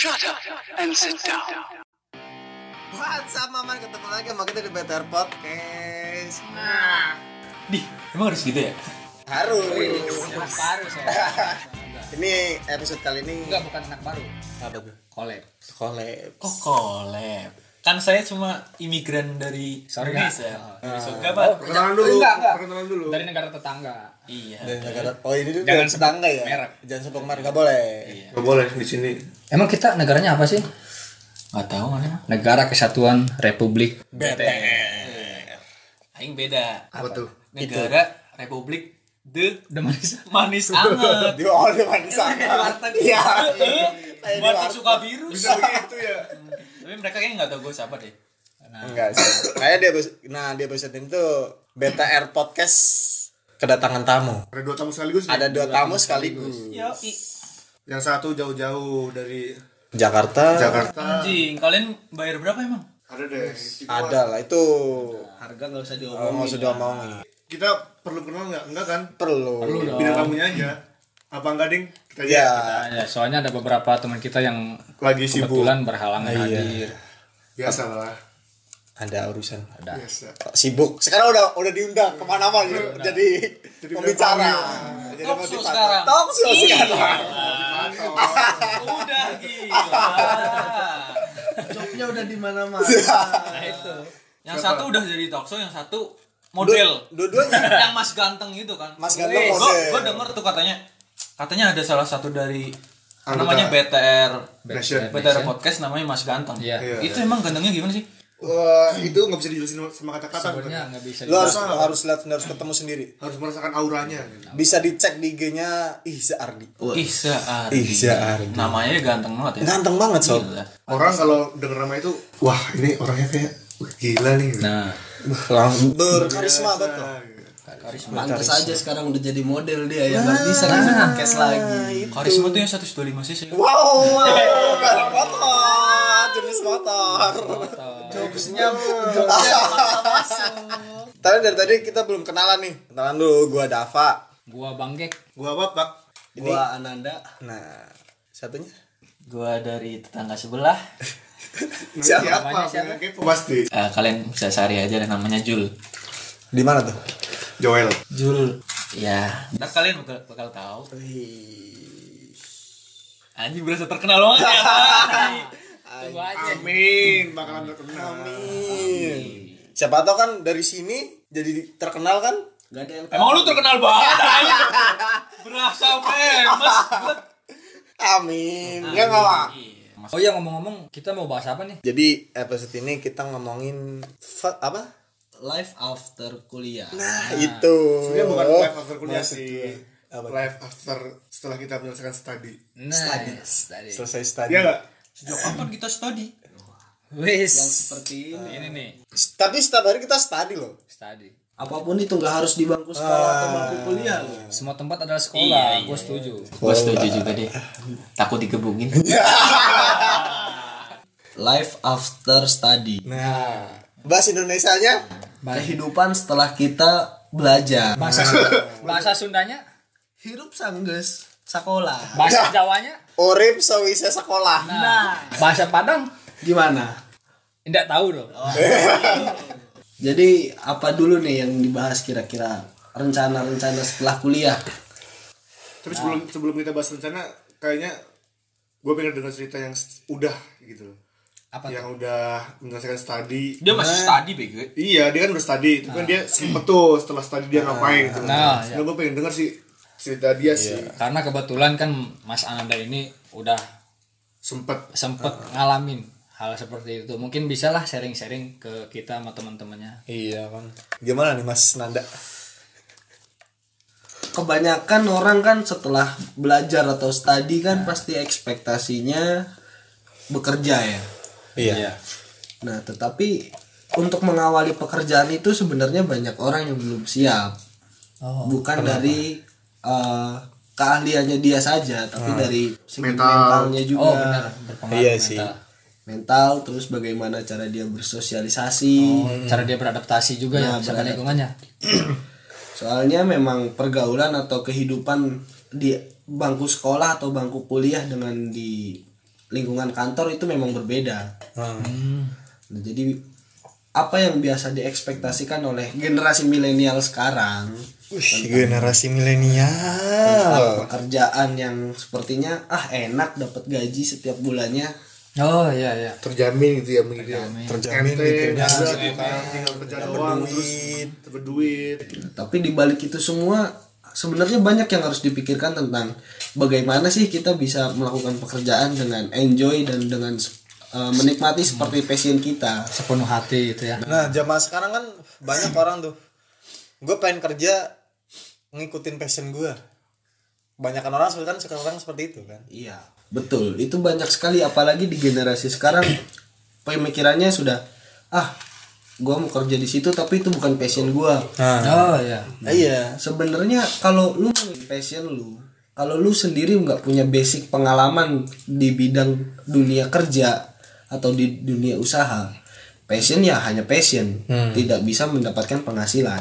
Shut up and sit down. What's up, Maman? Ketemu lagi sama kita di Better Podcast. Di, emang harus gitu ya? Harus. anak baru saya Ini episode kali ini enggak bukan anak baru Apa tuh? collab collab. Kok collab? Kan saya cuma imigran dari Sorry, Indonesia. Nggak. Dari surga, Pak. Perkenalan dulu. enggak enggak Perkenalan dulu. dari negara tetangga Iya. Dan negara Oh, ini tuh Jangan tetangga ya? merek. Jangan sebut merek, nggak boleh. Iya. Gak boleh di sini. emang kita negaranya apa sih Gak tahu mana. negara kesatuan republik Aing beda. Apa tuh? Negara Republik The the manis Manis Anget. Di oh, di mana sana? Warteg. Iya. Warteg suka virus. Bisa begitu ya. Tapi mereka kayaknya nggak tahu gue siapa deh. Enggak sih. Kayak di episode, nah di episode Beta Air Podcast kedatangan tamu. Ada dua tamu sekaligus. nih. Ada dua tamu sekaligus. Yo, Yang satu jauh-jauh dari Jakarta. Jakarta. anjing, kalian bayar berapa emang? Ada deh. Ada lah itu. harga nggak usah Oh, diomongin nggak usah diomongin. Kita perlu kenal nggak? Enggak kan? Perlu. Bidang tamunya aja. Apa enggak ding? Kita aja. Ya. ya, soalnya ada beberapa teman kita yang Lagi sibuk. kebetulan berhalangan Iya. hadir Biasa lah. Ada urusan. ada Biasa. Sibuk. Sekarang udah udah diundang ke mana-mana gitu. Jadi, Jadi pembicara. bintang Jadi motivator. sekarang. Talk show sekarang. Udah gila. jobnya udah di mana mana Nah itu. Yang satu udah jadi talk show, yang satu model. Dua- Dua-duanya. yang Mas Ganteng itu kan. Mas Ganteng Gue model. gue denger tuh katanya katanya ada salah satu dari Anggota. namanya BTR Nation. BTR podcast namanya Mas Ganteng. Iya. Iya. Itu emang gantengnya gimana sih? Wah, itu nggak bisa dijelasin sama kata-kata. sebenarnya nggak bisa Lu harus harus lihat harus ketemu sendiri. Harus merasakan auranya. Bisa dicek di IG-nya Ihza Ardi. Ihsa Ardi. Ihsa Ardi. Namanya ganteng banget ya. Ganteng banget, Sob. Gila. Orang kalau denger nama itu, wah ini orangnya kayak wah, gila nih. nah Langsung berkarisma betul. pantas aja sekarang udah jadi model dia ya nggak bisa ngisi podcast lagi Karisma tuh yang 125 cc. Wow, merek motor, jenis motor. Jokesnya jokesnya Tapi dari tadi kita belum kenalan nih. Kenalan dulu, gua Dava. gua banggek Gua apa, Pak? gua Ananda Nah, satunya Gua dari tetangga sebelah. siapa? Siapa? Punya kepo pasti. Eh, kalian bisa cari aja namanya Jul. Di mana tuh? Joel. Jul. Ya, ntar kalian bakal, bakal tahu. Anjing berasa terkenal banget ya. Tunggu aja Amin, bakalan terkenal. Amin. Siapa tahu kan dari sini jadi terkenal kan? nggak ada yang Emang lu terkenal banget. Berasa famous. Amin. Ya nggak Pak? Mas- oh iya ngomong-ngomong kita mau bahas apa nih Jadi episode ini kita ngomongin apa? live after kuliah Nah, itu. Sebenarnya bukan live after kuliah Maksud sih. Apa? Live after setelah kita menyelesaikan studi. nice tadi Selesai study. Iya? Sejak kapan kita study? wis. Yang seperti ini. Ini nih. Tapi setiap hari kita study loh. study. Apa pun itu nggak harus di bangku sekolah atau bangku kuliah loh. Semua tempat adalah sekolah. Iya, gua setuju. Gue setuju juga deh. Takut digebungin. live after study. Nah, bahasa Indonesianya. Kehidupan setelah kita belajar. Bahasa bahasa Sundanya? Hidup sangges sekolah bahasa Jawanya Urip sewise sekolah. nah bahasa Padang gimana tidak tahu dong Jadi apa dulu nih yang dibahas kira-kira rencana-rencana setelah kuliah? Tapi sebelum sebelum kita bahas rencana, kayaknya gue pengen dengar cerita yang udah gitu loh. apa Yang udah menyelesaikan studi. Dia masih study bego. Iya, dia kan udah studi. Tapi kan dia sempet tuh setelah studi dia ngapain gitu. Nah, Nah, gue pengen denger sih cerita dia sih. karena kebetulan kan Mas Ananda ini udah Sempet. sempet ngalamin hal seperti itu mungkin bisa lah sharing-sharing ke kita sama teman-temannya Iya kan. Gimana nih Mas Nanda? Kebanyakan orang kan setelah belajar atau studi kan pasti ekspektasinya bekerja ya. Iya. Nah, tetapi untuk mengawali pekerjaan itu sebenarnya banyak orang yang belum siap. Bukan dari eh, keahliannya dia saja, tapi dari segi Mental. mentalnya juga. oh benar berpengaruh Iya mental. sih. Mental terus bagaimana cara dia bersosialisasi. Oh, cara dia beradaptasi juga Nah, ya sama lingkungannya Soalnya memang pergaulan atau kehidupan di bangku sekolah atau bangku kuliah dengan di lingkungan kantor itu memang berbeda Hmm. Nah, jadi apa yang biasa diekspektasikan oleh generasi milenial sekarang Wih, generasi milenial. pekerjaan yang sepertinya ah enak dapat gaji setiap bulannya Oh iya iya. terjamin gitu ya begitu ya Terjamin juga gitu kan. tinggal kerja doang terus duit. dapat duit tapi di balik itu semua sebenarnya banyak yang harus dipikirkan tentang bagaimana sih kita bisa melakukan pekerjaan dengan enjoy dan dengan uh, menikmati seperti passion kita Sepenuh hati itu ya. Nah, zaman sekarang kan banyak orang tuh. Gue pengen kerja ngikutin passion gue. Banyakan orang sekarang sekarang seperti itu kan. Iya, betul. Itu banyak sekali apalagi di generasi sekarang pemikirannya sudah ah, gua mau kerja di situ tapi itu bukan passion gua. Nah, Oh iya. iya. Sebenarnya kalau lu punya passion lu, kalau lu sendiri nggak punya basic pengalaman di bidang dunia kerja atau di dunia usaha, passion ya hanya passion, tidak bisa mendapatkan penghasilan.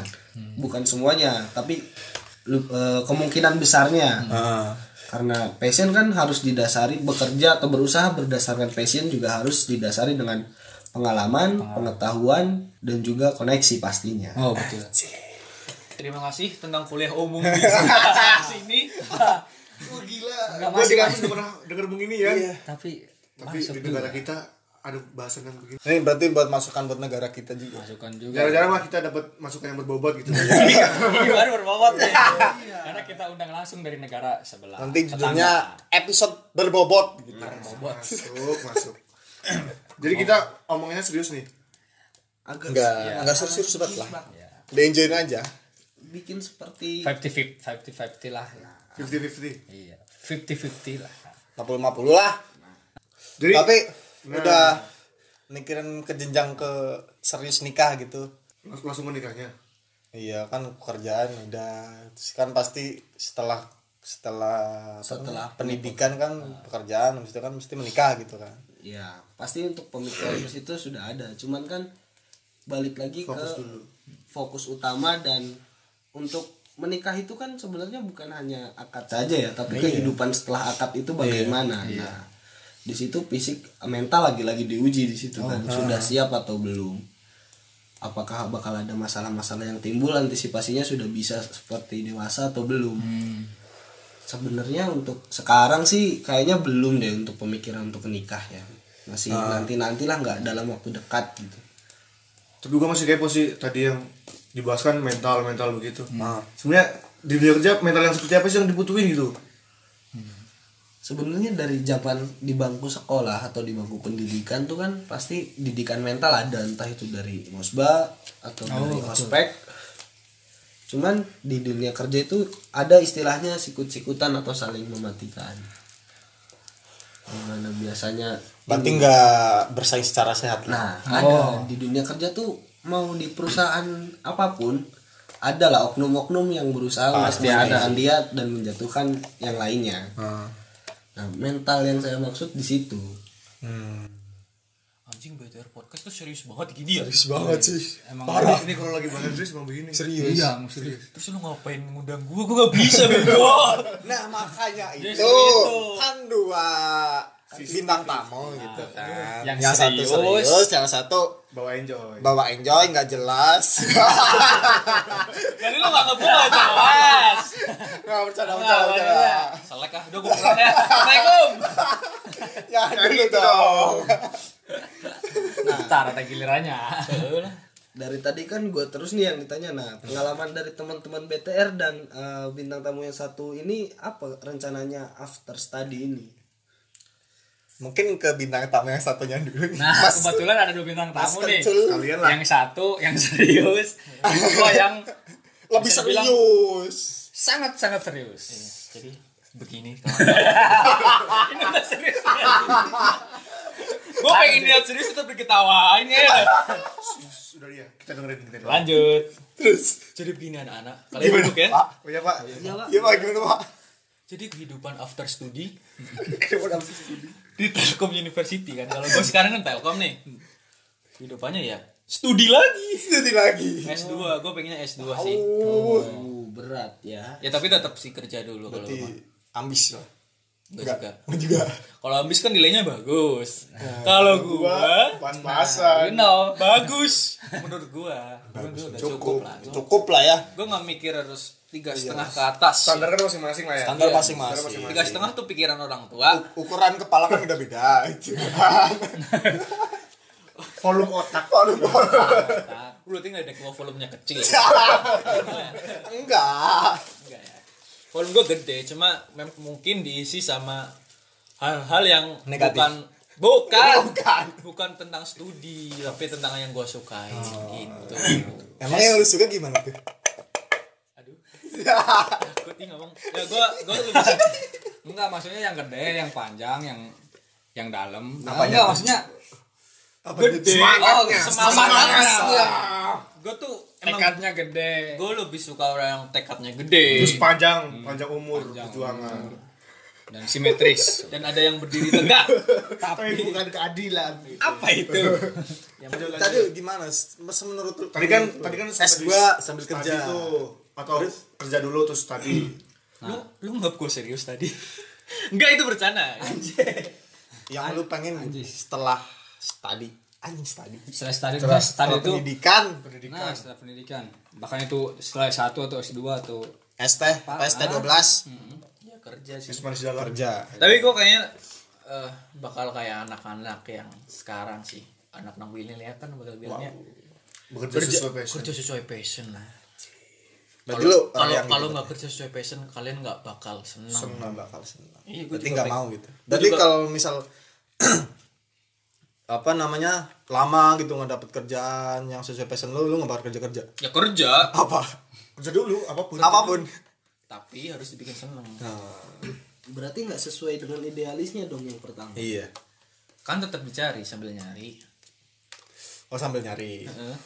Bukan semuanya, tapi eh, kemungkinan besarnya. Ah. karena passion kan harus didasari bekerja atau berusaha berdasarkan passion juga harus didasari dengan pengalaman, pengetahuan dan juga koneksi pastinya. Oh betul. Terima kasih tentang kuliah umum di sini. oh gila. Gue udah pernah denger begini ya. Tapi tapi masuk di negara kita ada bahasan yang begini Ini berarti buat masukan buat negara kita juga. masukan juga. jarang-jarang lah kita dapat masukan yang berbobot gitu Gimana berbobot nih? Karena kita undang langsung dari negara sebelah. Nanti judulnya episode berbobot gitu. masuk masuk jadi kita omonginnya serius nih Agak Enggak, enggak serius-serius banget lah. Udah enjoyin aja. bikin seperti 50 50 50 lah. 50-50 Iya. 50 50 lah. 50-50 lah. jadi Tapi udah mikirin ke jenjang ke serius nikah gitu. Lang- langsung menikahnya? Iya kan pekerjaan udah. Terus kan pasti setelah setelah Setelah namanya, pendidikan kan pekerjaan habis itu kan mesti menikah gitu kan. ya pasti untuk pemikiran ke situ sudah ada. Cuman kan balik lagi ke fokus utama dan untuk menikah itu kan sebenarnya bukan hanya akad saja ya? tapi kehidupan setelah akad itu bagaimana. Nah di situ fisik mental lagi-lagi diuji di situ kan. Sudah siap atau belum? Apakah bakal ada masalah-masalah yang timbul antisipasinya sudah bisa seperti dewasa atau belum? Sebenarnya untuk sekarang sih kayaknya belum deh untuk pemikiran untuk nikah ya. Masih nanti nantilah nggak dalam waktu dekat gitu. Tapi gue masih kepo sih tadi yang dibahas kan mental mental begitu. Sebenarnya di dunia kerja mental yang seperti apa sih yang dibutuhin gitu sebenarnya dari zaman di bangku sekolah atau di bangku pendidikan tuh kan pasti didikan mental ada entah itu dari mosba atau dari ospek cuman di dunia kerja itu ada istilahnya sikut-sikutan atau saling mematikan. Di mana biasanya Berarti nggak bersaing secara sehat. Nah, ada. Di dunia kerja tuh mau di perusahaan apa pun ada lah oknum-oknum yang berusaha untuk menjatuhkan dia dan menjatuhkan yang lainnya. Nah, mental yang saya maksud di situ. Anjing BTR podcast tuh serius banget gini ya. Serius banget sih. Emang ini kalau lagi bahas serius emang begini Serius. iya maksudnya. Terus lu ngapain ngundang gua? Gua gak bisa bego. Nah makanya itu itu. kan dua bintang tamu gitu kan. Yang satu serius. serius, yang satu bawa enjoy bawa enjoy nggak jelas. Jadi lu gak ngebuka jelas. Nggak bercanda Nah, bercanda bercanda. Selek ah, udah gua pulang ya. Assalamualaikum. Jangan gitu dong. Ntar ada gilirannya. Dari tadi kan gue terus nih yang ditanya. Nah, pengalaman dari teman-teman BTR dan eh, bintang tamu yang satu ini apa rencananya after study ini? Mungkin ke bintang tamu yang satunya dulu nih. Nah, Mas, kebetulan ada dua bintang Mas tamu nih. Kalian lah Yang satu yang serius, gua yang lebih serius. sangat-sangat serius. Jadi begini Ini udah serius. Gue pengen lihat serius tapi ketawain ya. sudah ya kita dengerin kita dengerin. Lanjut. Terus Jadi begini anak-anak. Kalian duduk ya. Pak, oh iya pak iya Pak gimana Pak? Jadi kehidupan after study di Telkom University kan. Kalau gue sekarang kan Telkom nih. Kehidupannya ya studi lagi. Studi lagi. S2, gue pengennya S2 sih. Oh, berat ya. Ya tapi tetap sih kerja dulu kalau. Ambis lah. Enggak juga. Enggak juga. Kalau ambis kan nilainya bagus. Kalau gua pas-pasan you know, bagus menurut gua. Menurut gua udah cukup, lah. Cukup lah ya. Gua nggak mikir harus tiga setengah ke atas. standar kan masing-masing lah ya Standar Iya. masing-masing. Tiga setengah tuh pikiran orang tua. Ukuran kepala kan udah beda. Itu volume otak Volume Nah, lu tinggal ada gua volumenya kecil. Enggak. Enggak ya. Volume gua gede, cuma mungkin diisi sama hal-hal yang Negatif. bukan bukan Bukan. bukan tentang studi, tapi tentang yang gua sukai gitu. Emang yang lu suka gimana tuh? Aduh. Takut nih ngomong. Ya gua gua lebih suka Enggak, maksudnya yang gede, yang panjang, yang yang dalam. Nah, enggak, tuh? Maksudnya gede. Semangatnya. Oh, semangatnya. Semangatnya. Gue tuh tekadnya gede. gue lebih suka orang yang tekadnya gede terus panjang panjang umur perjuangan dan simetris. dan ada yang berdiri tegak. tapi bukan keadilan Apa itu? Tadi gimana? Se- Menurut tadi kan tadi kan S2 sambil tadi kerja. tuh atau kerja dulu terus tadi Lu lu nggak gue serius tadi? Enggak itu bercanda. Yang lu pengen setelah study. Anjing study. Setelah study, Setelah, setelah setelah itu pendidikan. Nah, setelah pendidikan. Bahkan itu setelah S1 atau S2 atau ST, PST 12. Ya kerja sih. Terus manis dalam Kerja. Tapi gue kayaknya eh, bakal kayak anak-anak yang sekarang sih. Anak-anak milenial kan bakal bilangnya bekerja kerja sesuai passion kerja sesuai passion lah. Berarti Kalau kalau gitu. nggak kerja sesuai passion kalian nggak bakal senang. Senang bakal senang. Iya, gua Berarti nggak mau gitu. Berarti kalau misal apa namanya lama gitu nggak dapet kerjaan yang sesuai passion lu, lu nggak bakal kerja kerja. Ya kerja, Apa? kerja dulu apa pun Apa pun. tapi harus dibikin seneng. Berarti nggak sesuai dengan idealisnya dong yang pertama. Iya. Kan tetap dicari sambil nyari. Oh sambil nyari. Heeh.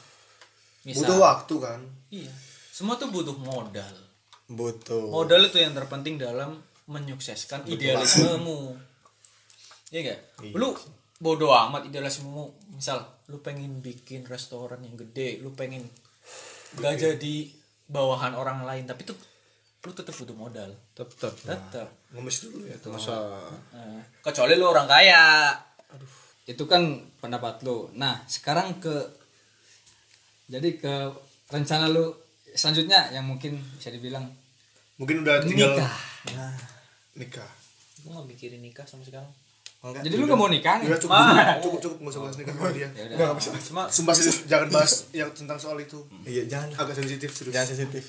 Misal, butuh waktu kan Iya. Semua tuh butuh modal. Butuh. Modal itu yang terpenting dalam menyukseskan idealismemu. Iya gak? Lu bodo amat idealismemu. Misal lu pengen bikin restoran yang gede, lu pengen gak jadi bawahan orang lain, tapi tuh lu tetap butuh modal. Tetep. Tetap. ngemis dulu ya tuh Masa Nah, kecuali lu orang kaya. itu kan pendapat lu. Nah, sekarang ke jadi ke rencana lu selanjutnya yang mungkin bisa dibilang mungkin udah tinggal nikah. nikah Gue gak mikirin nikah sama sekarang. Enggak. Jadi lu gak mau nikah nih? udah cukup Mau. cukup cukup nggak usah bahas nikah sama dia Ya udah. Cuma sumpah serius jangan bahas yang tentang soal itu Iya, jangan. agak sensitif serius Jangan sensitif.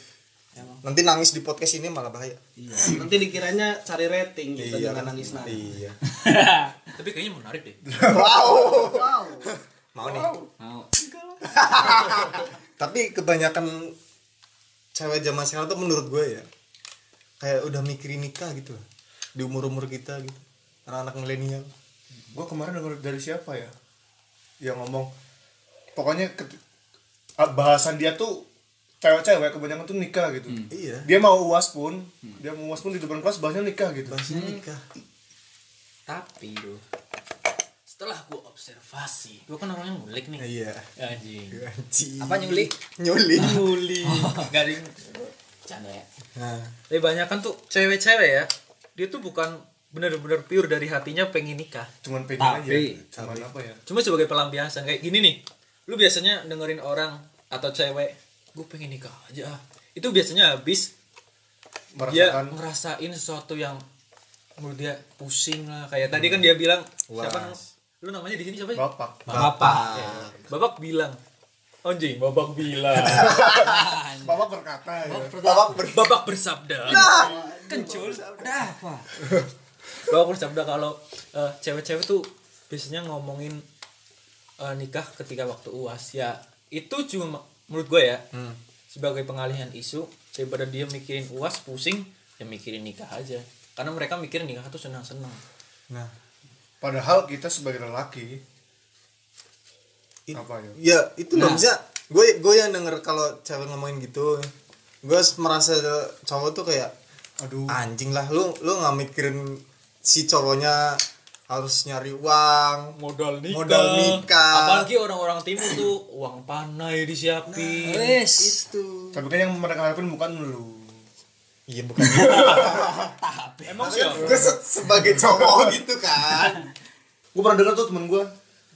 Nanti nangis di podcast ini malah bahaya. Iya. Nanti dikiranya cari rating kita Iya. dengan nangis nangis. Iya. tapi kayaknya menarik deh. Wow. Wow. Mau nih. Mau. Tapi kebanyakan cewek zaman sekarang tuh menurut gue ya kayak udah mikirin nikah gitu di umur umur kita gitu anak-anak milenial gue kemarin denger dari siapa ya yang ngomong pokoknya ah, bahasan dia tuh cewek-cewek kebanyakan tuh nikah gitu iya dia mau uas pun dia mau uas pun di depan kelas bahasnya nikah gitu bahasnya nikah Tapi bro, setelah gue observasi, gue kan orangnya ngulik nih. iya Anjing. Anjing. Apa nyulik? nyulik Ngulik. Garing. Canda ya. nah Tapi banyak kan tuh cewek-cewek ya, dia tuh bukan bener-bener pure dari hatinya pengen nikah. cuman pengen aja Tapi- cuman apa ya Cuma sebagai pelampiasan kayak gini nih. Lu biasanya dengerin orang atau cewek, gue pengen nikah aja. ah." Itu biasanya habis dia merasakan ngerasain sesuatu yang menurut dia pusing lah. Kayak tadi kan dia bilang siapa Wah. nam- lu namanya di sini siapa ya? bapak Bapak. Bapak bilang. Anjing, Bapak bilang. bapak berkata ya bapak ber Bapak bersabda. Kencul. Ada apa? Bapak bersabda kalau eh, cewek-cewek tuh biasanya ngomongin eh, nikah ketika waktu uas. Ya itu cuma menurut gue ya. Sebagai pengalihan isu daripada dia mikirin uas pusing ya mikirin nikah aja. Karena mereka mikirin nikah tuh senang-senang. Nah. Padahal kita sebagai lelaki it- apa ya? ya itu Nah. bisa gue gue yang denger kalau cewek ngomongin gitu gue merasa cowok tuh kayak aduh. Anjing lah lu lu nggak mikirin si cowoknya harus nyari uang modal nikah. Modal nikah. apalagi orang-orang timur tuh uang panai disiapin. Wes. itu. Tapi kan yang mereka harapin bukan lu. Iya bukan emang sih gue sebagai cowok gitu kan. Gue pernah dengar tuh temen gue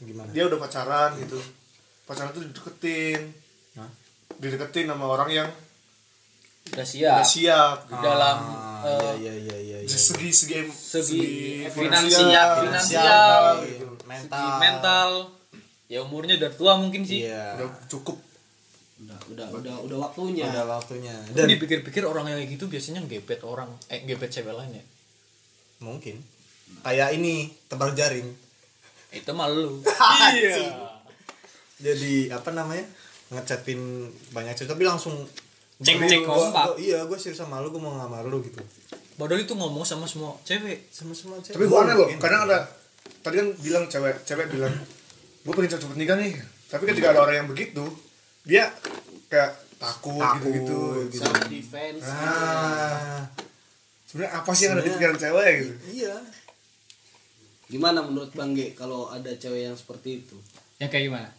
gimana? Dia udah pacaran gitu. Pacaran tuh dideketin. Dideketin sama orang yang udah siap. udah siap. Gitu. dalam ah, eh, iya iya iya segi segi segi finansial, finansial, finansial, gitu. mental. Segi mental. Ya umurnya udah tua mungkin sih. Iya. Udah cukup. Udah udah udah udah waktunya. Ada waktunya. Tapi dan dipikir-pikir orang yang kayak gitu biasanya gebet orang eh gebet cewek lain ya? Mungkin. Kayak ini tebar jaring. Itu malu iya. Jadi apa namanya? Ngechatin banyak cewek tapi langsung Cek-cek Gua- kompak. gua- iya gue serius sama lu gue mau ngamar lu gitu padahal itu ngomong sama semua cewek. Sama semua cewek. Tapi gue aneh loh Mungkin. kadang ada tadi kan bilang cewek cewek bilang gue pengen cepet nikah nih. Tapi ketika ada orang yang begitu dia kayak takut Takut, gitu gitu, self defense ah. Sebenarnya apa sih yang ada di pikiran cewek gitu? Iya. Gimana menurut bang G kalau ada cewek yang seperti itu? Yang kayak gimana?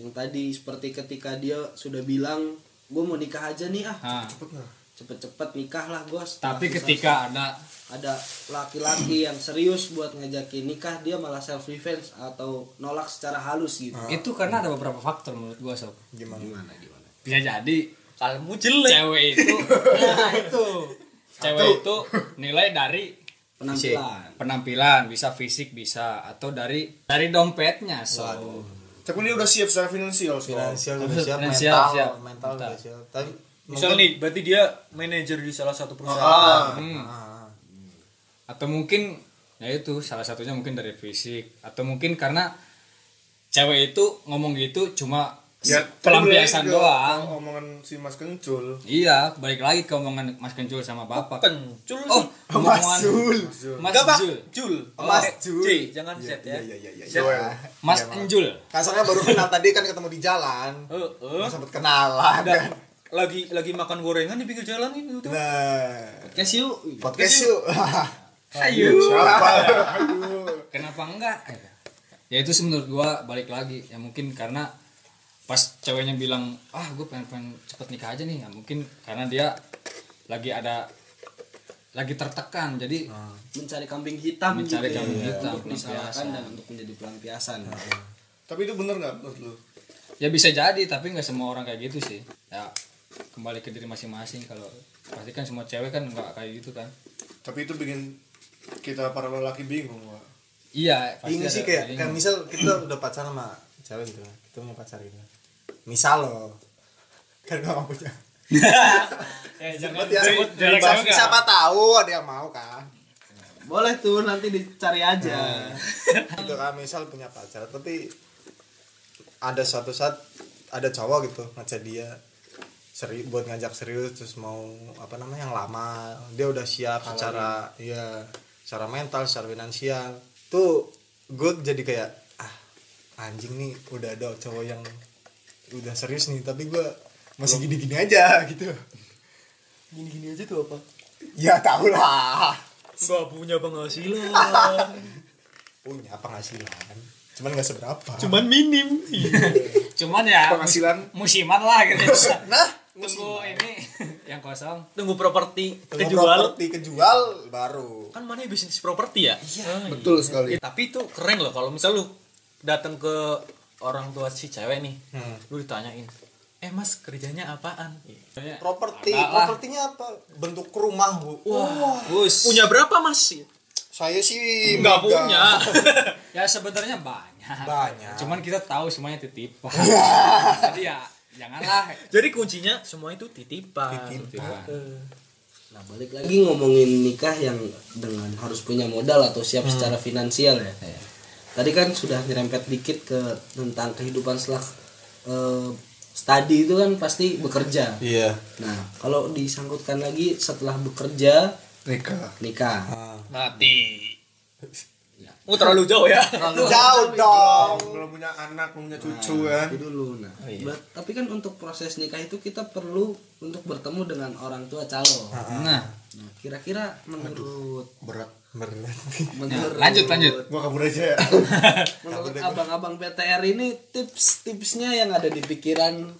Yang tadi seperti ketika dia sudah bilang gue mau nikah aja nih ah. Nah, cepet nggak cepet-cepet nikah lah gue tapi ketika ada ada laki-laki yang serius buat ngajakin nikah dia malah self defense atau nolak secara halus gitu. Itu karena ada beberapa faktor menurut gua sob. Gimana? Gimana gimana? Bisa jadi kamu jelek. cewek itu nah itu. Cewek itu nilai dari penampilan. penampilan bisa fisik bisa atau dari dari dompetnya so tapi dia udah siap secara finansial so. finansial udah siap finansial mental siap. mental udah Mental. siap. Tapi misal nih berarti dia manajer di salah satu Ah, perusahaan Hmm. ah, atau mungkin ya itu salah satunya mungkin dari fisik. Atau mungkin karena cewek itu ngomong gitu cuma ya pelampiasan doang. Omongan si mas kencul. Iya balik lagi ke omongan mas kencul sama bapak. Pencul oh sih. omongan mas Enggak, Pak. Jul. Jul. Mas Eh, Jul. Jangan iya set ya. iya iya iya iya. mas Iya, Mas. Enjul. Kan soalnya baru kenal tadi kan ketemu di jalan. Eh, eh. Nggak sempet kenalan Ada kan lagi lagi makan gorengan di pinggir jalan itu tuh. nah podcast yuk. Podcast yuk. ayo. Siapa? Kenapa enggak? Ya itu sih menurut gua balik lagi. Ya mungkin karena pas ceweknya bilang ah gue pengen pengen cepet nikah aja nih. Ya mungkin karena dia lagi ada lagi tertekan. Jadi mencari kambing hitam Mencari gitu ya, kambing hitam, untuk disalahkan pelampiasan. dan untuk menjadi pelampiasan. Tapi itu bener nggak menurut lu? Ya bisa jadi tapi nggak semua orang kayak gitu sih. Ya kembali ke diri masing-masing. Kalau pasti kan semua cewek kan nggak kayak gitu kan. Tapi itu bikin kita para lelaki bingung Wak. iya pasti ini sih kayak ini. misal kita udah pacaran sama cewek gitu kan kita punya pacar gitu misal loh. Kan gak punya. Ya, jangan ya, sebut. jarak jauh nggak? siapa tahu ada yang mau kan. Boleh tuh nanti dicari aja. Gitu kan misal punya pacar tapi ada suatu saat ada cowok gitu ngechat dia seri buat ngajak serius terus mau apa namanya yang lama. Dia udah siap secara iya secara mental secara finansial. Tuh gue jadi kayak ah anjing nih udah ada cowok yang udah serius nih tapi gue masih gini-gini aja gitu. Gini-gini aja tuh apa? ya tau lah. Gak punya penghasilan. punya penghasilan cuman gak seberapa. Cuman minim. cuman ya penghasilan. musiman lah gitu. Nah tunggu ini yang kosong Tunggu properti Tunggu kejual. properti kejual baru Kan mana bisnis properti ya? Iya. betul sekali Tapi itu keren loh kalau misal lu datang ke orang tua si cewek nih, Hmm. lu ditanyain, eh mas kerjanya apaan? properti Ada lah. propertinya apa bentuk rumah bu Wah, Bus. punya berapa mas? saya sih Nggak punya. ya sebenarnya banyak Banyak. cuman kita tahu semuanya titipan Iya. jadi ya janganlah. Jadi kuncinya semua itu titipan. titipan. Nah balik lagi ngomongin nikah yang dengan harus punya modal atau siap secara finansial ya. Tadi kan sudah nyerempet dikit ke tentang kehidupan setelah eh, studi itu kan pasti bekerja. Iya. Nah kalau disangkutkan lagi setelah bekerja nikah. nikah. Mati. Oh terlalu jauh ya. terlalu jauh dong. Belum punya anak belum punya cucu kan. itu dulu nah. Ba- tapi kan untuk proses nikah itu kita perlu untuk bertemu dengan orang tua calon. Nah. Nah kira-kira menurut berat berat. Menurut lanjut lanjut. Gua kabur aja ya. Menurut abang-abang PTR ini tips-tipsnya yang ada di pikiran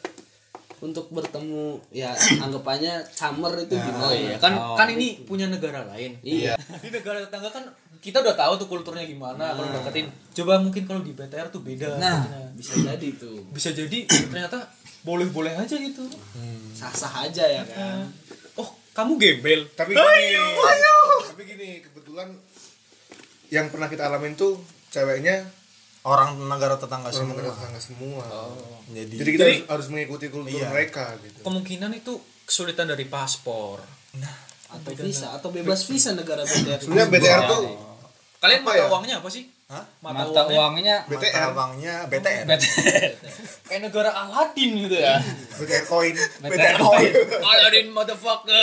untuk bertemu ya anggapannya camer itu gimana? Oh iya, kan kan ini punya negara lain. Iya. Di negara tetangga kan kita udah tahu tuh kulturnya gimana kalau deketin. Coba mungkin kalau di BTR tuh beda. Nah. bisa jadi tuh bisa jadi ternyata boleh-boleh aja gitu. sah-sah aja ya kan Oh, kamu gembel. tapi gini tapi gini kebetulan yang pernah kita alamin tuh ceweknya orang negara tetangga orang semua negara tetangga semua jadi, jadi kita Jadi- harus, harus mengikuti kultur Iya. mereka gitu Kemungkinan itu kesulitan dari paspor. atau visa atau bebas visa negara BTR sebenarnya BTR tuh Kalian Apa mata ya? uangnya apa sih? Hah? Mata, mata uangnya uangnya mata BTR. uangnya BTR kayak negara Aladin gitu ya. BTR koin BTR koin Aladin motherfucker.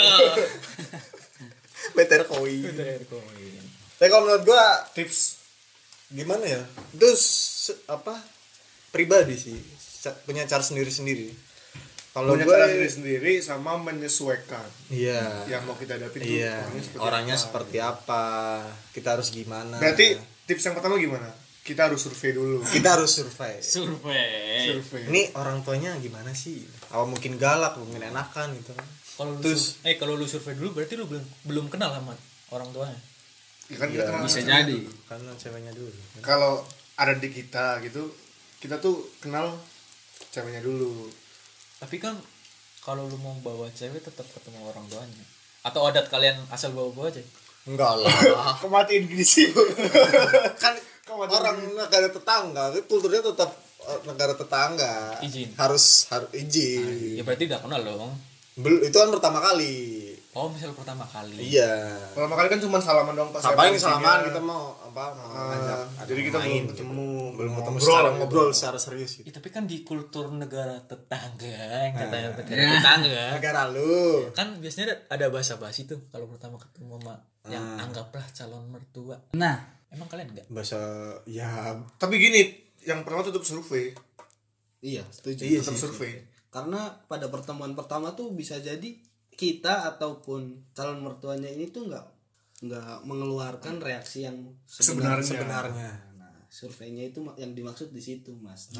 BTR koin BTR koin. tapi kalau menurut gua tips gimana ya itu se- apa pribadi sih punya cara sendiri sendiri kalau punya gue cara sendiri sendiri sama menyesuaikan iya. yang mau kita hadapi tuh iya. orangnya seperti orangnya apa. seperti apa kita harus gimana. Berarti tips yang pertama gimana? Kita harus survei dulu. Kita harus survei. Survei. Survei. Ini orang tuanya gimana sih? Apa mungkin galak mungkin enakan gitu kan. Kalau lu Terus- eh kalau lu survei dulu berarti lu belum belum kenal sama orang tuanya. ya kan kita Iya. kenal bisa jadi. karena ceweknya dulu. Kalau ada di kita gitu kita tuh kenal ceweknya dulu Tapi kan kalau lu mau bawa cewek tetap ketemu orang tuanya. Atau adat kalian asal bawa-bawa aja. enggak lah kematiin gini sih kan orang negara tetangga kulturnya tetap eh, negara tetangga Izin. harus harus izin Ya berarti udah kenal dong. Bel- itu kan pertama kali Oh, misal pertama kali. iya pertama kali kan cuma salaman doang pas Ngapain saya salaman kita mau apa mau Ah, ngajak jadi kita main belum gitu. ketemu belum ketemu ngobrol secara gitu. ngobrol secara serius gitu. Ya, tapi kan di kultur negara tetangga, yang katanya negara Ya. tetangga. negara lu Kan biasanya ada, bahasa basi tuh kalau pertama ketemu sama yang anggaplah calon mertua. nah Emang kalian enggak? bahasa ya tapi gini yang pertama tutup survei iya setuju Iya tetap sih, survei karena pada pertemuan pertama tuh bisa jadi kita ataupun calon mertuanya ini tuh nggak nggak mengeluarkan reaksi yang sebenarnya, Sebenarnya. sebenarnya Nah, surveinya itu yang dimaksud di situ mas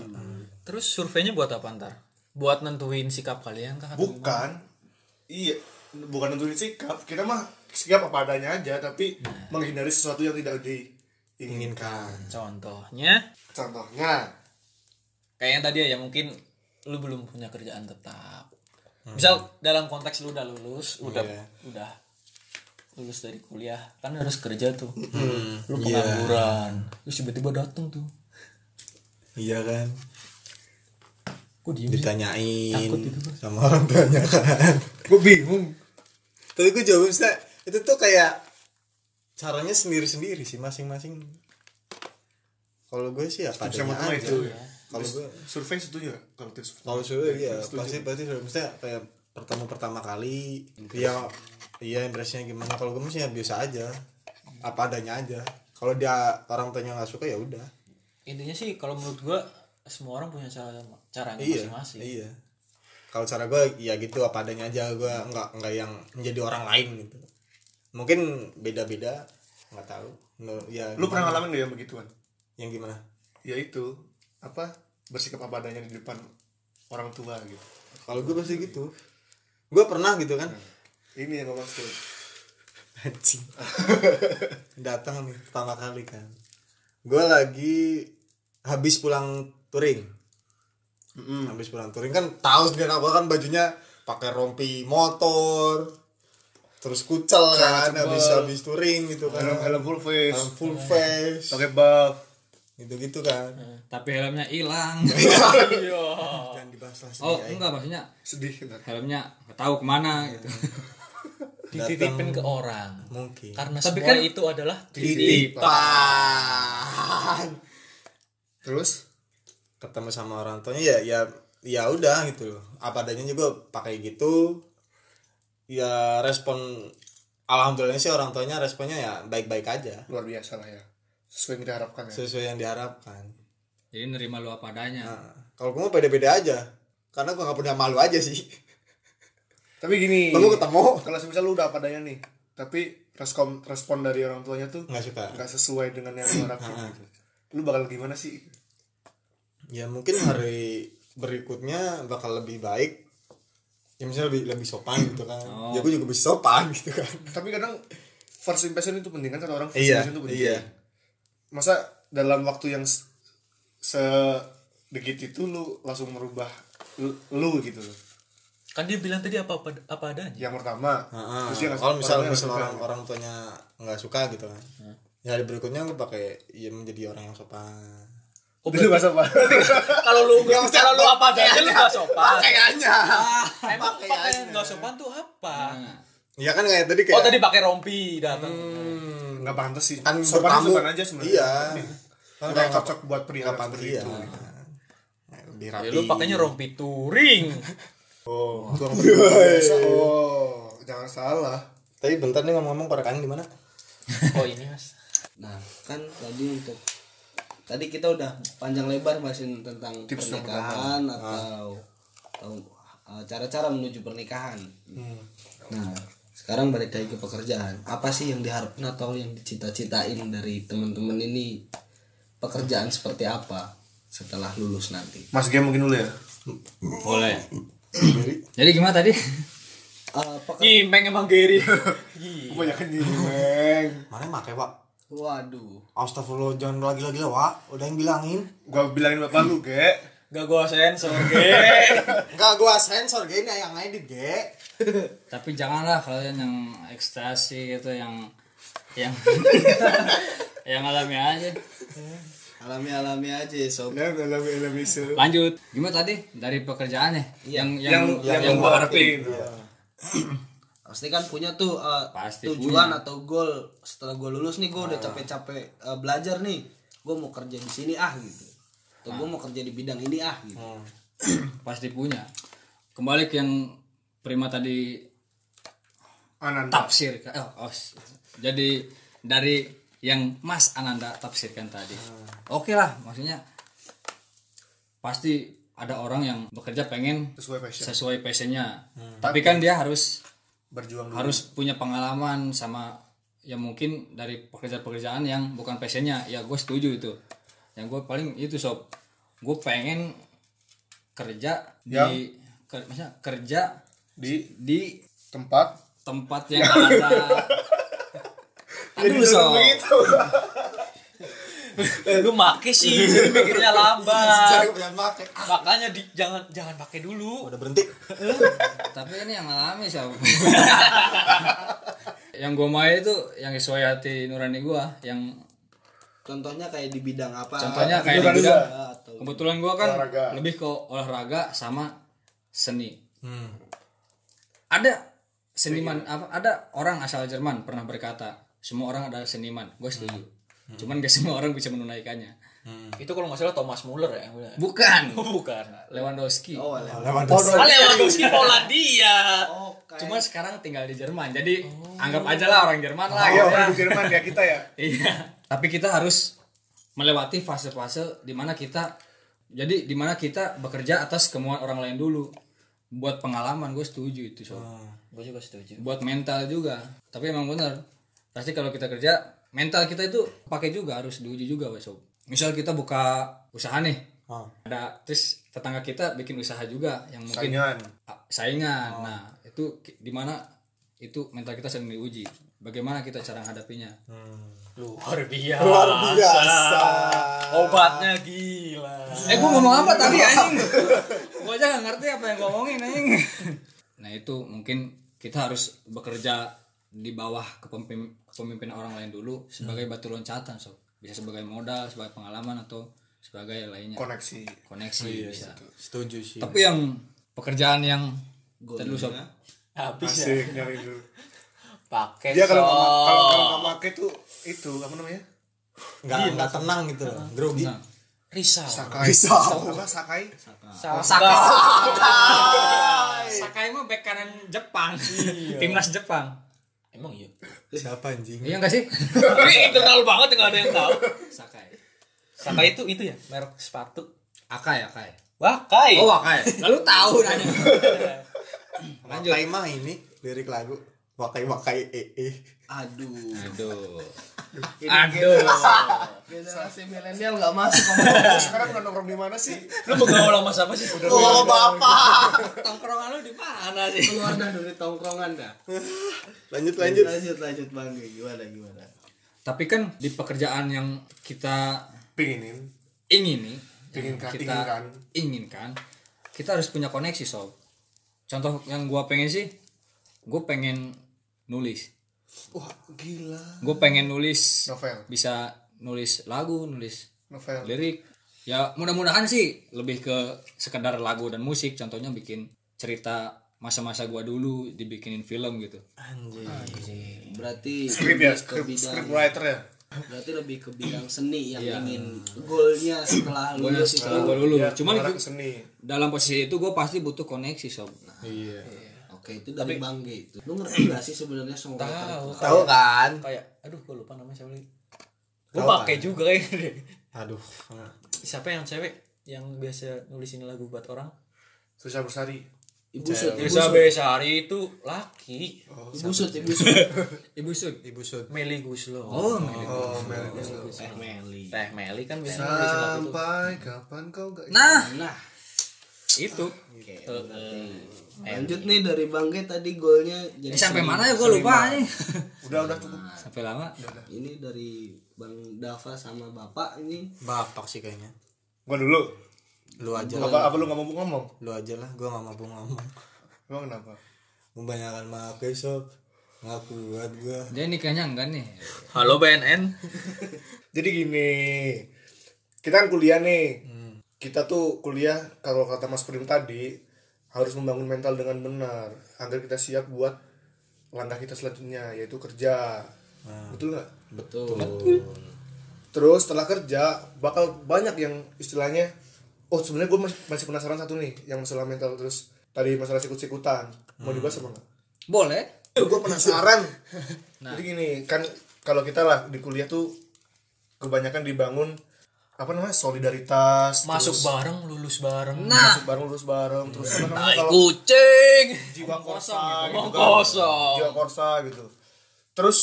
Terus surveinya buat apa ntar? Buat nentuin sikap kalian kah? bukan iya bukan nentuin sikap kita mah sikap apa adanya aja tapi menghindari sesuatu yang tidak diinginkan gimana? Contohnya contohnya kayak yang tadi ya mungkin lu belum punya kerjaan tetap. Misal dalam konteks lu udah lulus, udah Iya. udah lulus dari kuliah, kan harus kerja tuh. Lu Iya. pengangguran. Terus tiba-tiba datang tuh. iya kan Kok diem sih? ditanyain Takut itu, Bos. sama orang tuanya kan gue bingung tapi gue jawab misalnya itu tuh kayak caranya sendiri sendiri sih masing-masing kalau gue sih apa Tips yang adanya pertama aja itu kalau gue survei setuju nggak? Kalau tips kalau iya Setuju. pasti pasti sudah misalnya kayak pertama pertama kali ya iya impresinya gimana. Kalau gue sih ya biasa aja. Apa adanya aja. Kalau dia orang tuanya nggak suka ya udah. Intinya sih kalau menurut gua semua orang punya cara caranya iya masing-masing. iya. Kalau cara gue ya gitu apa adanya aja. Gue nggak nggak yang menjadi orang lain gitu. Mungkin beda beda nggak tahu. No, ya lu gimana? pernah ngalamin gak yang begituan? Yang gimana? Ya itu apa bersikap apa adanya di depan orang tua gitu. Kalau gue pasti gitu. Gue pernah gitu kan. Ini yang gue maksud. Anjing. Datang nih pertama kali kan. Gue lagi habis pulang touring. Habis pulang touring kan tahu sendiri aku kan bajunya pakai rompi motor terus kucel kan habis habis touring gitu kan. Helm helm full face. Helm full face. Pakai buff gitu gitu kan tapi helmnya hilang. Jangan dibahas lah oh sedih, enggak maksudnya sedih kan helmnya nggak tahu ke mana gitu. Dititipin ke orang. mungkin. Karena Tapi semua kan- itu adalah titipan. Terus ketemu sama orang tuanya ya ya ya udah gitu loh. Apa adanya juga pakai gitu. Ya respon alhamdulillah sih orang tuanya responnya ya baik-baik aja. Luar biasa lah ya sesuai yang kita harapkan ya? Sesuai yang diharapkan. Jadi nerima lu apa adanya. Nah, kalau gue mau beda-beda aja. Karena gue nggak punya malu aja sih. Tapi gini Lalu ketemu. kalau misal lu udah apa adanya nih tapi respon respon dari orang tuanya tuh nggak suka. nggak sesuai dengan yang lu harapkan. Gitu. lu bakal gimana sih? Ya mungkin hari berikutnya bakal lebih baik. Ya misalnya lebih lebih sopan gitu kan. Ya gue juga bisa sopan gitu kan. Tapi kadang first impression itu penting kan kata orang first Iya, impression itu penting. iya. Masa dalam waktu yang se- sedikit itu lu langsung merubah lu, lu gitu loh. Kan dia bilang tadi apa apa, apa adanya. Yang pertama dia ngasih- kalau misal misal orang suka. orang tuanya nggak suka gitu kan. Ya hari berikutnya lu pakai ya menjadi orang yang sopan. Oh, itu nggak apa kalau lu kalau lu apa adanya lu gak sopan. Kayaknya emang pakai nggak sopan tuh apa? Ya kan kayak tadi kayak oh tadi pakai rompi datang hmm, nggak pantas sih. Kan sopan bertamu. sopan aja sebenarnya. Iya. Kan nggak cocok buat pria seperti iya itu. Ya, lebih ya, rapi lu pakainya rompi touring oh. Iya, pernah. oh jangan salah. Tapi bentar nih ngomong-ngomong korekannya di mana oh ini mas. Nah, kan tadi untuk tadi kita udah panjang lebar bahasin tentang Tips pernikahan atau atau, uh, cara-cara menuju pernikahan. Nah, sekarang balik lagi ke pekerjaan. Apa sih yang diharapkan atau yang dicita-citain dari teman-teman ini? Pekerjaan seperti apa setelah lulus nanti? mas game mungkin dulu ya? Boleh. Jadi gimana tadi? Uh, peker- Imeng emang Gary. Kebanyakan nyimeng mana make pak? Waduh. Astagfirullah jangan lagi-lagi lah Wak udah yang bilangin. Gua bilangin bapak lu ge gak gua sensor ge. Enggak gua sensor gini yang ngedit ge. Tapi janganlah kalian yang ekstasi gitu yang yang yang alami aja. Alami-alami aja, sob. ya dalam dalam isu lanjut. Gimana tadi? Dari pekerjaannya? Yang yang yang yang, gua harapin. Pasti kan punya tuh uh, Pasti tujuan atau goal. Setelah gue lulus nih gue udah capek-capek uh, belajar nih. Gue mau kerja di sini ah gitu atau gue mau kerja di bidang ini ah gitu. Pasti punya. Kembali ke yang prima tadi Ananda. tafsir oh, oh, s- jadi dari yang Mas Ananda tafsirkan tadi. Oke lah maksudnya pasti ada orang yang bekerja pengen sesuai passion. sesuai passionnya. Tapi kan dia harus berjuang dulu. harus punya pengalaman sama ya mungkin dari pekerjaan-pekerjaan yang bukan passionnya. Ya gue setuju itu yang gue paling itu sob. Gue pengen kerja Yang? di ker, maksudnya kerja di di tempat? tempat yang ada. Aduh sob. lu make sih mikirnya lambat. Makanya di, jangan jangan pakai dulu. Udah berhenti. Tapi ini yang alami sob. Yang gue mau itu yang sesuai hati nurani gue yang contohnya kayak di bidang apa Contohnya kayak di Olahraga. bidang atau kebetulan gua kan Olahraga. lebih ke olahraga sama seni. Hmm. Ada seniman apa? Ada orang asal Jerman pernah berkata semua orang adalah seniman. Gue setuju. Cuman gak semua orang bisa menunaikannya. itu kalau nggak salah Thomas Muller ya yang bilang. Bukan. bukan Lewandowski. oh Lewandowski Ah, Lewandowski Polandia oh kayak Cuma sekarang tinggal di Jerman. Jadi anggap aja lah orang Jerman lah. Ayo gitu ya. orang Jerman ya kita ya Iya. Tapi kita harus melewati fase-fase di mana kita jadi di mana kita bekerja atas kemauan orang lain dulu. Buat pengalaman gue setuju itu sob. gue juga setuju Buat mental juga. Tapi emang bener. Pasti kalau kita kerja mental kita itu pakai juga harus diuji juga wes sob. Misal kita buka usaha nih. Ah. Ada terus tetangga kita bikin usaha juga yang mungkin saingan Ah, saingan. Nah, itu ki- di mana itu mental kita sedang diuji. Bagaimana kita cara menghadapinya? Luar biasa. Luar biasa. Obatnya gila. Eh gua ngomong apa tadi anjing? gua aja gak ngerti apa yang gua ngomongin anjing. Nah itu mungkin kita harus bekerja di bawah kepemimpin, kepemimpinan orang lain dulu sebagai batu loncatan so. Bisa sebagai modal sebagai pengalaman atau sebagai lainnya. Koneksi. Koneksi bisa. setuju. Sih. Tapi yang pekerjaan yang tadi lu sob habis ya? Dulu pakai dia kalau nggak kalau kalau nggak pakai tuh itu apa namanya? Nggak nggak tenang gitu loh. grogi. Risau. Sakai. Risau. apa? Sakai? Sakai. Sakai. Mah bek kanan Jepang. Timnas Jepang. Emang iya? Siapa anjing? Iya gak sih? Ini internal banget nggak ada yang tahu. Sakai. Sakai itu itu ya merek sepatu. Akai Akai. Wakai. Oh Akai lalu tahu nanya wakai mah ini lirik lagu wakai wakai eh eh. Aduh. Aduh. Aduh. generasi milenial nggak masuk. Sekarang udah nongkrong di mana sih? Lu bergaul sama siapa sih? oh bapak Tongkrongan lu di mana sih? keluar dah dari tongkrongan dah. Lanjut lanjut. Lanjut lanjut bang. Gimana gimana? Tapi kan di pekerjaan yang kita pinginin. ingini yang Inginkan- kita inginkan. inginkan kita harus punya koneksi sob. Contoh yang gua pengen sih gue pengen nulis. Wah gila. Gue pengen nulis. Novel. Bisa nulis lagu nulis novel. lirik. Ya mudah-mudahan sih lebih ke sekedar lagu dan musik. Contohnya bikin cerita masa-masa gua dulu dibikinin film gitu. Berarti skrip ya lebih ke skrip bidang skrip writer ya? Berarti lebih ke bidang seni yang Iya. ingin goalnya setelah lulus itu. setelah gua dulu Ya, cuman itu- seni. dalam posisi itu gue pasti butuh koneksi sob. Iya oke itu dari bangge itu. Lu ngerti gak sih sebenarnya songwriter Tahu. tahu kan? Kayak aduh gue lupa namanya siapa lagi. Tahu Gue pakai kan? juga kayaknya aduh. Siapa yang cewek yang biasa nulisin lagu buat orang? susah bersari ibu sud ibu sud Besari itu laki. ibu sud ibu sud ibu sud ibu sud Meli Guslo. oh oh Mel teh meli. Teh Meli. Kan biasa nulisin lagu tuh. sampai kapan kau gak nah. nah Itu. oke Eh, berarti eh, lanjut nih dari bangge tadi goalnya jadi ini sampai mana ya? Gue lupa nih udah udah cukup. Sampai lama? Ini dari bang Dava sama bapak ini. Bapak sih kayaknya. Gua dulu. Lu aja apa apa lu nggak mau ngomong lu aja lah. Gua nggak mampu ngomong emang kenapa? Kebanyakan pakai sob. Nggak kuat gua. Dia nikahnya enggak nih. Halo BNN. jadi gini. Kita kan kuliah nih kita tuh kuliah kalau kata Mas Prim tadi harus membangun mental dengan benar agar kita siap buat langkah kita selanjutnya yaitu kerja. Betul nggak? betul. Terus setelah kerja bakal banyak yang istilahnya oh sebenarnya gue masih, masih penasaran satu nih yang masalah mental. Terus tadi masalah sikut-sikutan mau dibahas apa enggak boleh. Gue penasaran. Jadi gini kan kalau kita lah di kuliah tuh kebanyakan dibangun apa namanya solidaritas Masuk terus bareng, lulus bareng. masuk bareng lulus bareng terus apa namanya kalau kucing. jiwa korsa gitu Omong kan. kosong. jiwa korsa gitu terus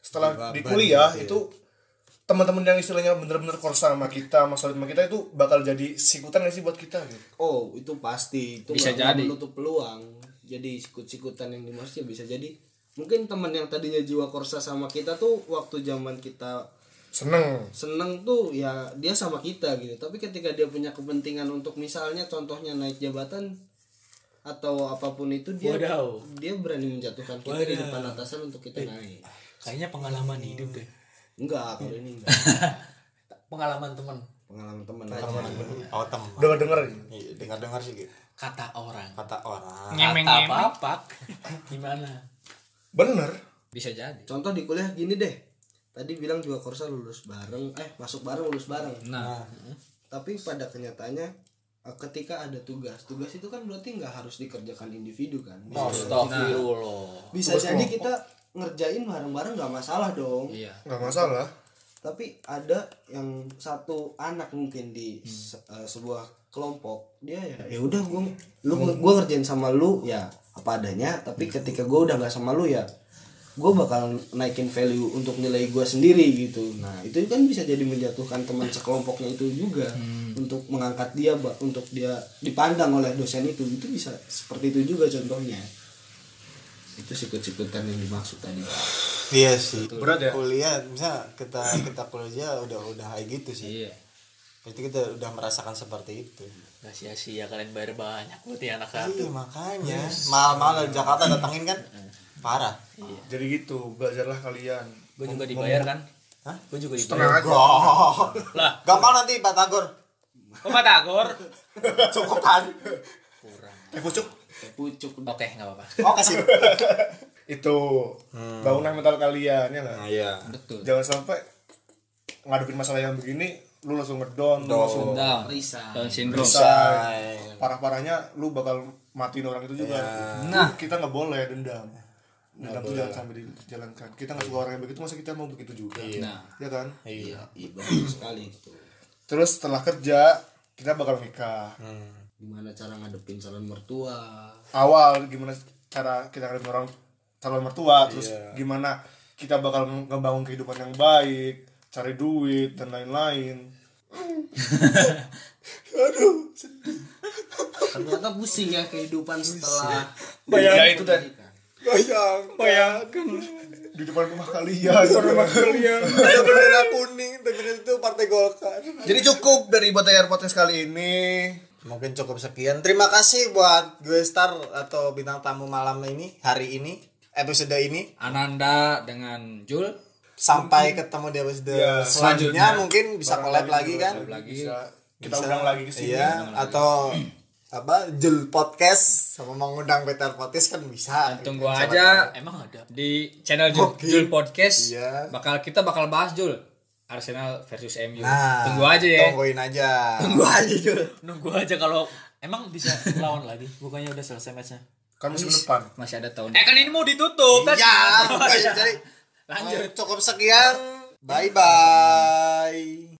setelah di kuliah itu teman-teman yang istilahnya bener-bener korsa sama kita sama solid sama kita itu bakal jadi sikutan gak sih buat kita gitu oh itu pasti itu Bisa jadi. menutup peluang jadi sikut-sikutan yang dimaksud ya bisa jadi mungkin teman yang tadinya jiwa korsa sama kita tuh waktu zaman kita seneng. Seneng tuh ya dia sama kita gitu. Tapi ketika dia punya kepentingan untuk misalnya contohnya naik jabatan atau apa pun itu dia Wadaw. dia berani menjatuhkan kita di depan atasan untuk kita naik. Kayaknya pengalaman hidup deh. enggak kalau ini enggak. Pengalaman teman. pengalaman teman aja. oh teman. Udah denger Iya, dengar-dengar sih gitu. Kata orang. kata orang. Kata bapak. Gimana? bener. Bisa jadi. Contoh di kuliah gini deh tadi bilang juga korsa lulus bareng eh masuk bareng lulus bareng. Nah. Tapi pada kenyataannya eh, ketika ada tugas tugas itu kan berarti nggak harus dikerjakan individu kan? Bisa, Astagfirullah. bisa jadi kita ngerjain bareng-bareng nggak masalah dong. Iya. Nggak masalah. Tapi ada yang satu anak mungkin di se- eh, sebuah kelompok dia ya ya udah gua lu gua ngerjain sama lu ya apa adanya. Tapi ketika gua udah nggak sama lu ya gua bakal naikin value untuk nilai gua sendiri gitu. Nah itu kan bisa jadi menjatuhkan teman sekelompoknya itu juga untuk mengangkat dia untuk dia dipandang oleh dosen itu. Itu bisa seperti itu juga contohnya. Itu sikut-sikutan yang dimaksud tadi. Iya sih. Berat ya? kuliah misal kita kita kuliah udah udah kayak gitu sih. Iya. Berarti kita udah merasakan seperti itu. Gak sia-sia kalian bayar banyak buat ya anak iya makanya. Mal-mal dari Jakarta datangin kan parah. Jadi gitu belajarlah kalian. Gue juga dibayar kan? Hah? Gue juga setengah dibayar. aja. Goh. Lah, gampang nanti Batagor kok Batagor? cukup kan Kurang. eh pucuk. Pucuk. Oke, nggak apa-apa. oh kasih. Itu bangunlah mental kalian ya nggak? Nah, iya. Betul. Jangan sampai ngadepin masalah yang begini lu langsung ngedon lu langsung down. Risa down syndrome. Parah-parahnya lu bakal matiin orang itu juga. Nah. kita nggak boleh dendam dendam tuh jangan sampai dijalankan kita nggak suka orang yang begitu masa kita mau begitu juga? Nah. Ya kan? Iya iya. betul sekali itu. Terus setelah kerja kita bakal nikah. Gimana cara ngadepin calon mertua? Awal gimana cara kita ngadepin orang calon mertua? Terus gimana kita bakal ngebangun kehidupan yang baik cari duit dan lain-lain. Ternyata pusing ya kehidupan setelah ya itu tadi bayang bayangkan di depan rumah kalian. Rumah kalian. Ada bendera kuning tapi itu partai Golkar. Jadi cukup dari Batayar Podcast kali ini. Mungkin cukup sekian. Terima kasih buat gue star atau bintang tamu malam ini hari ini episode ini. Ananda dengan Jul. Sampai ketemu di episode Ya, selanjutnya. Selanjutnya. mungkin bisa collab lagi kan? lagi. Bisa. Kita Bisa. undang lagi ke sini. Iya atau apa Jul podcast sama mengundang Peter Podcast kan bisa tunggu Siapa aja Emang ada. di channel Jul, Oke. Jul Podcast. Iya. bakal kita bakal bahas Jul. Arsenal versus MU nah tunggu aja ya. tungguin aja. Tunggu aja Jul. Nunggu aja kalau emang bisa lawan lagi. Bukannya udah selesai matchnya. kan musim depan. masih ada tahun. Eh kan ini mau ditutup. Iya jadi Lanjut. cukup sekian. Bye bye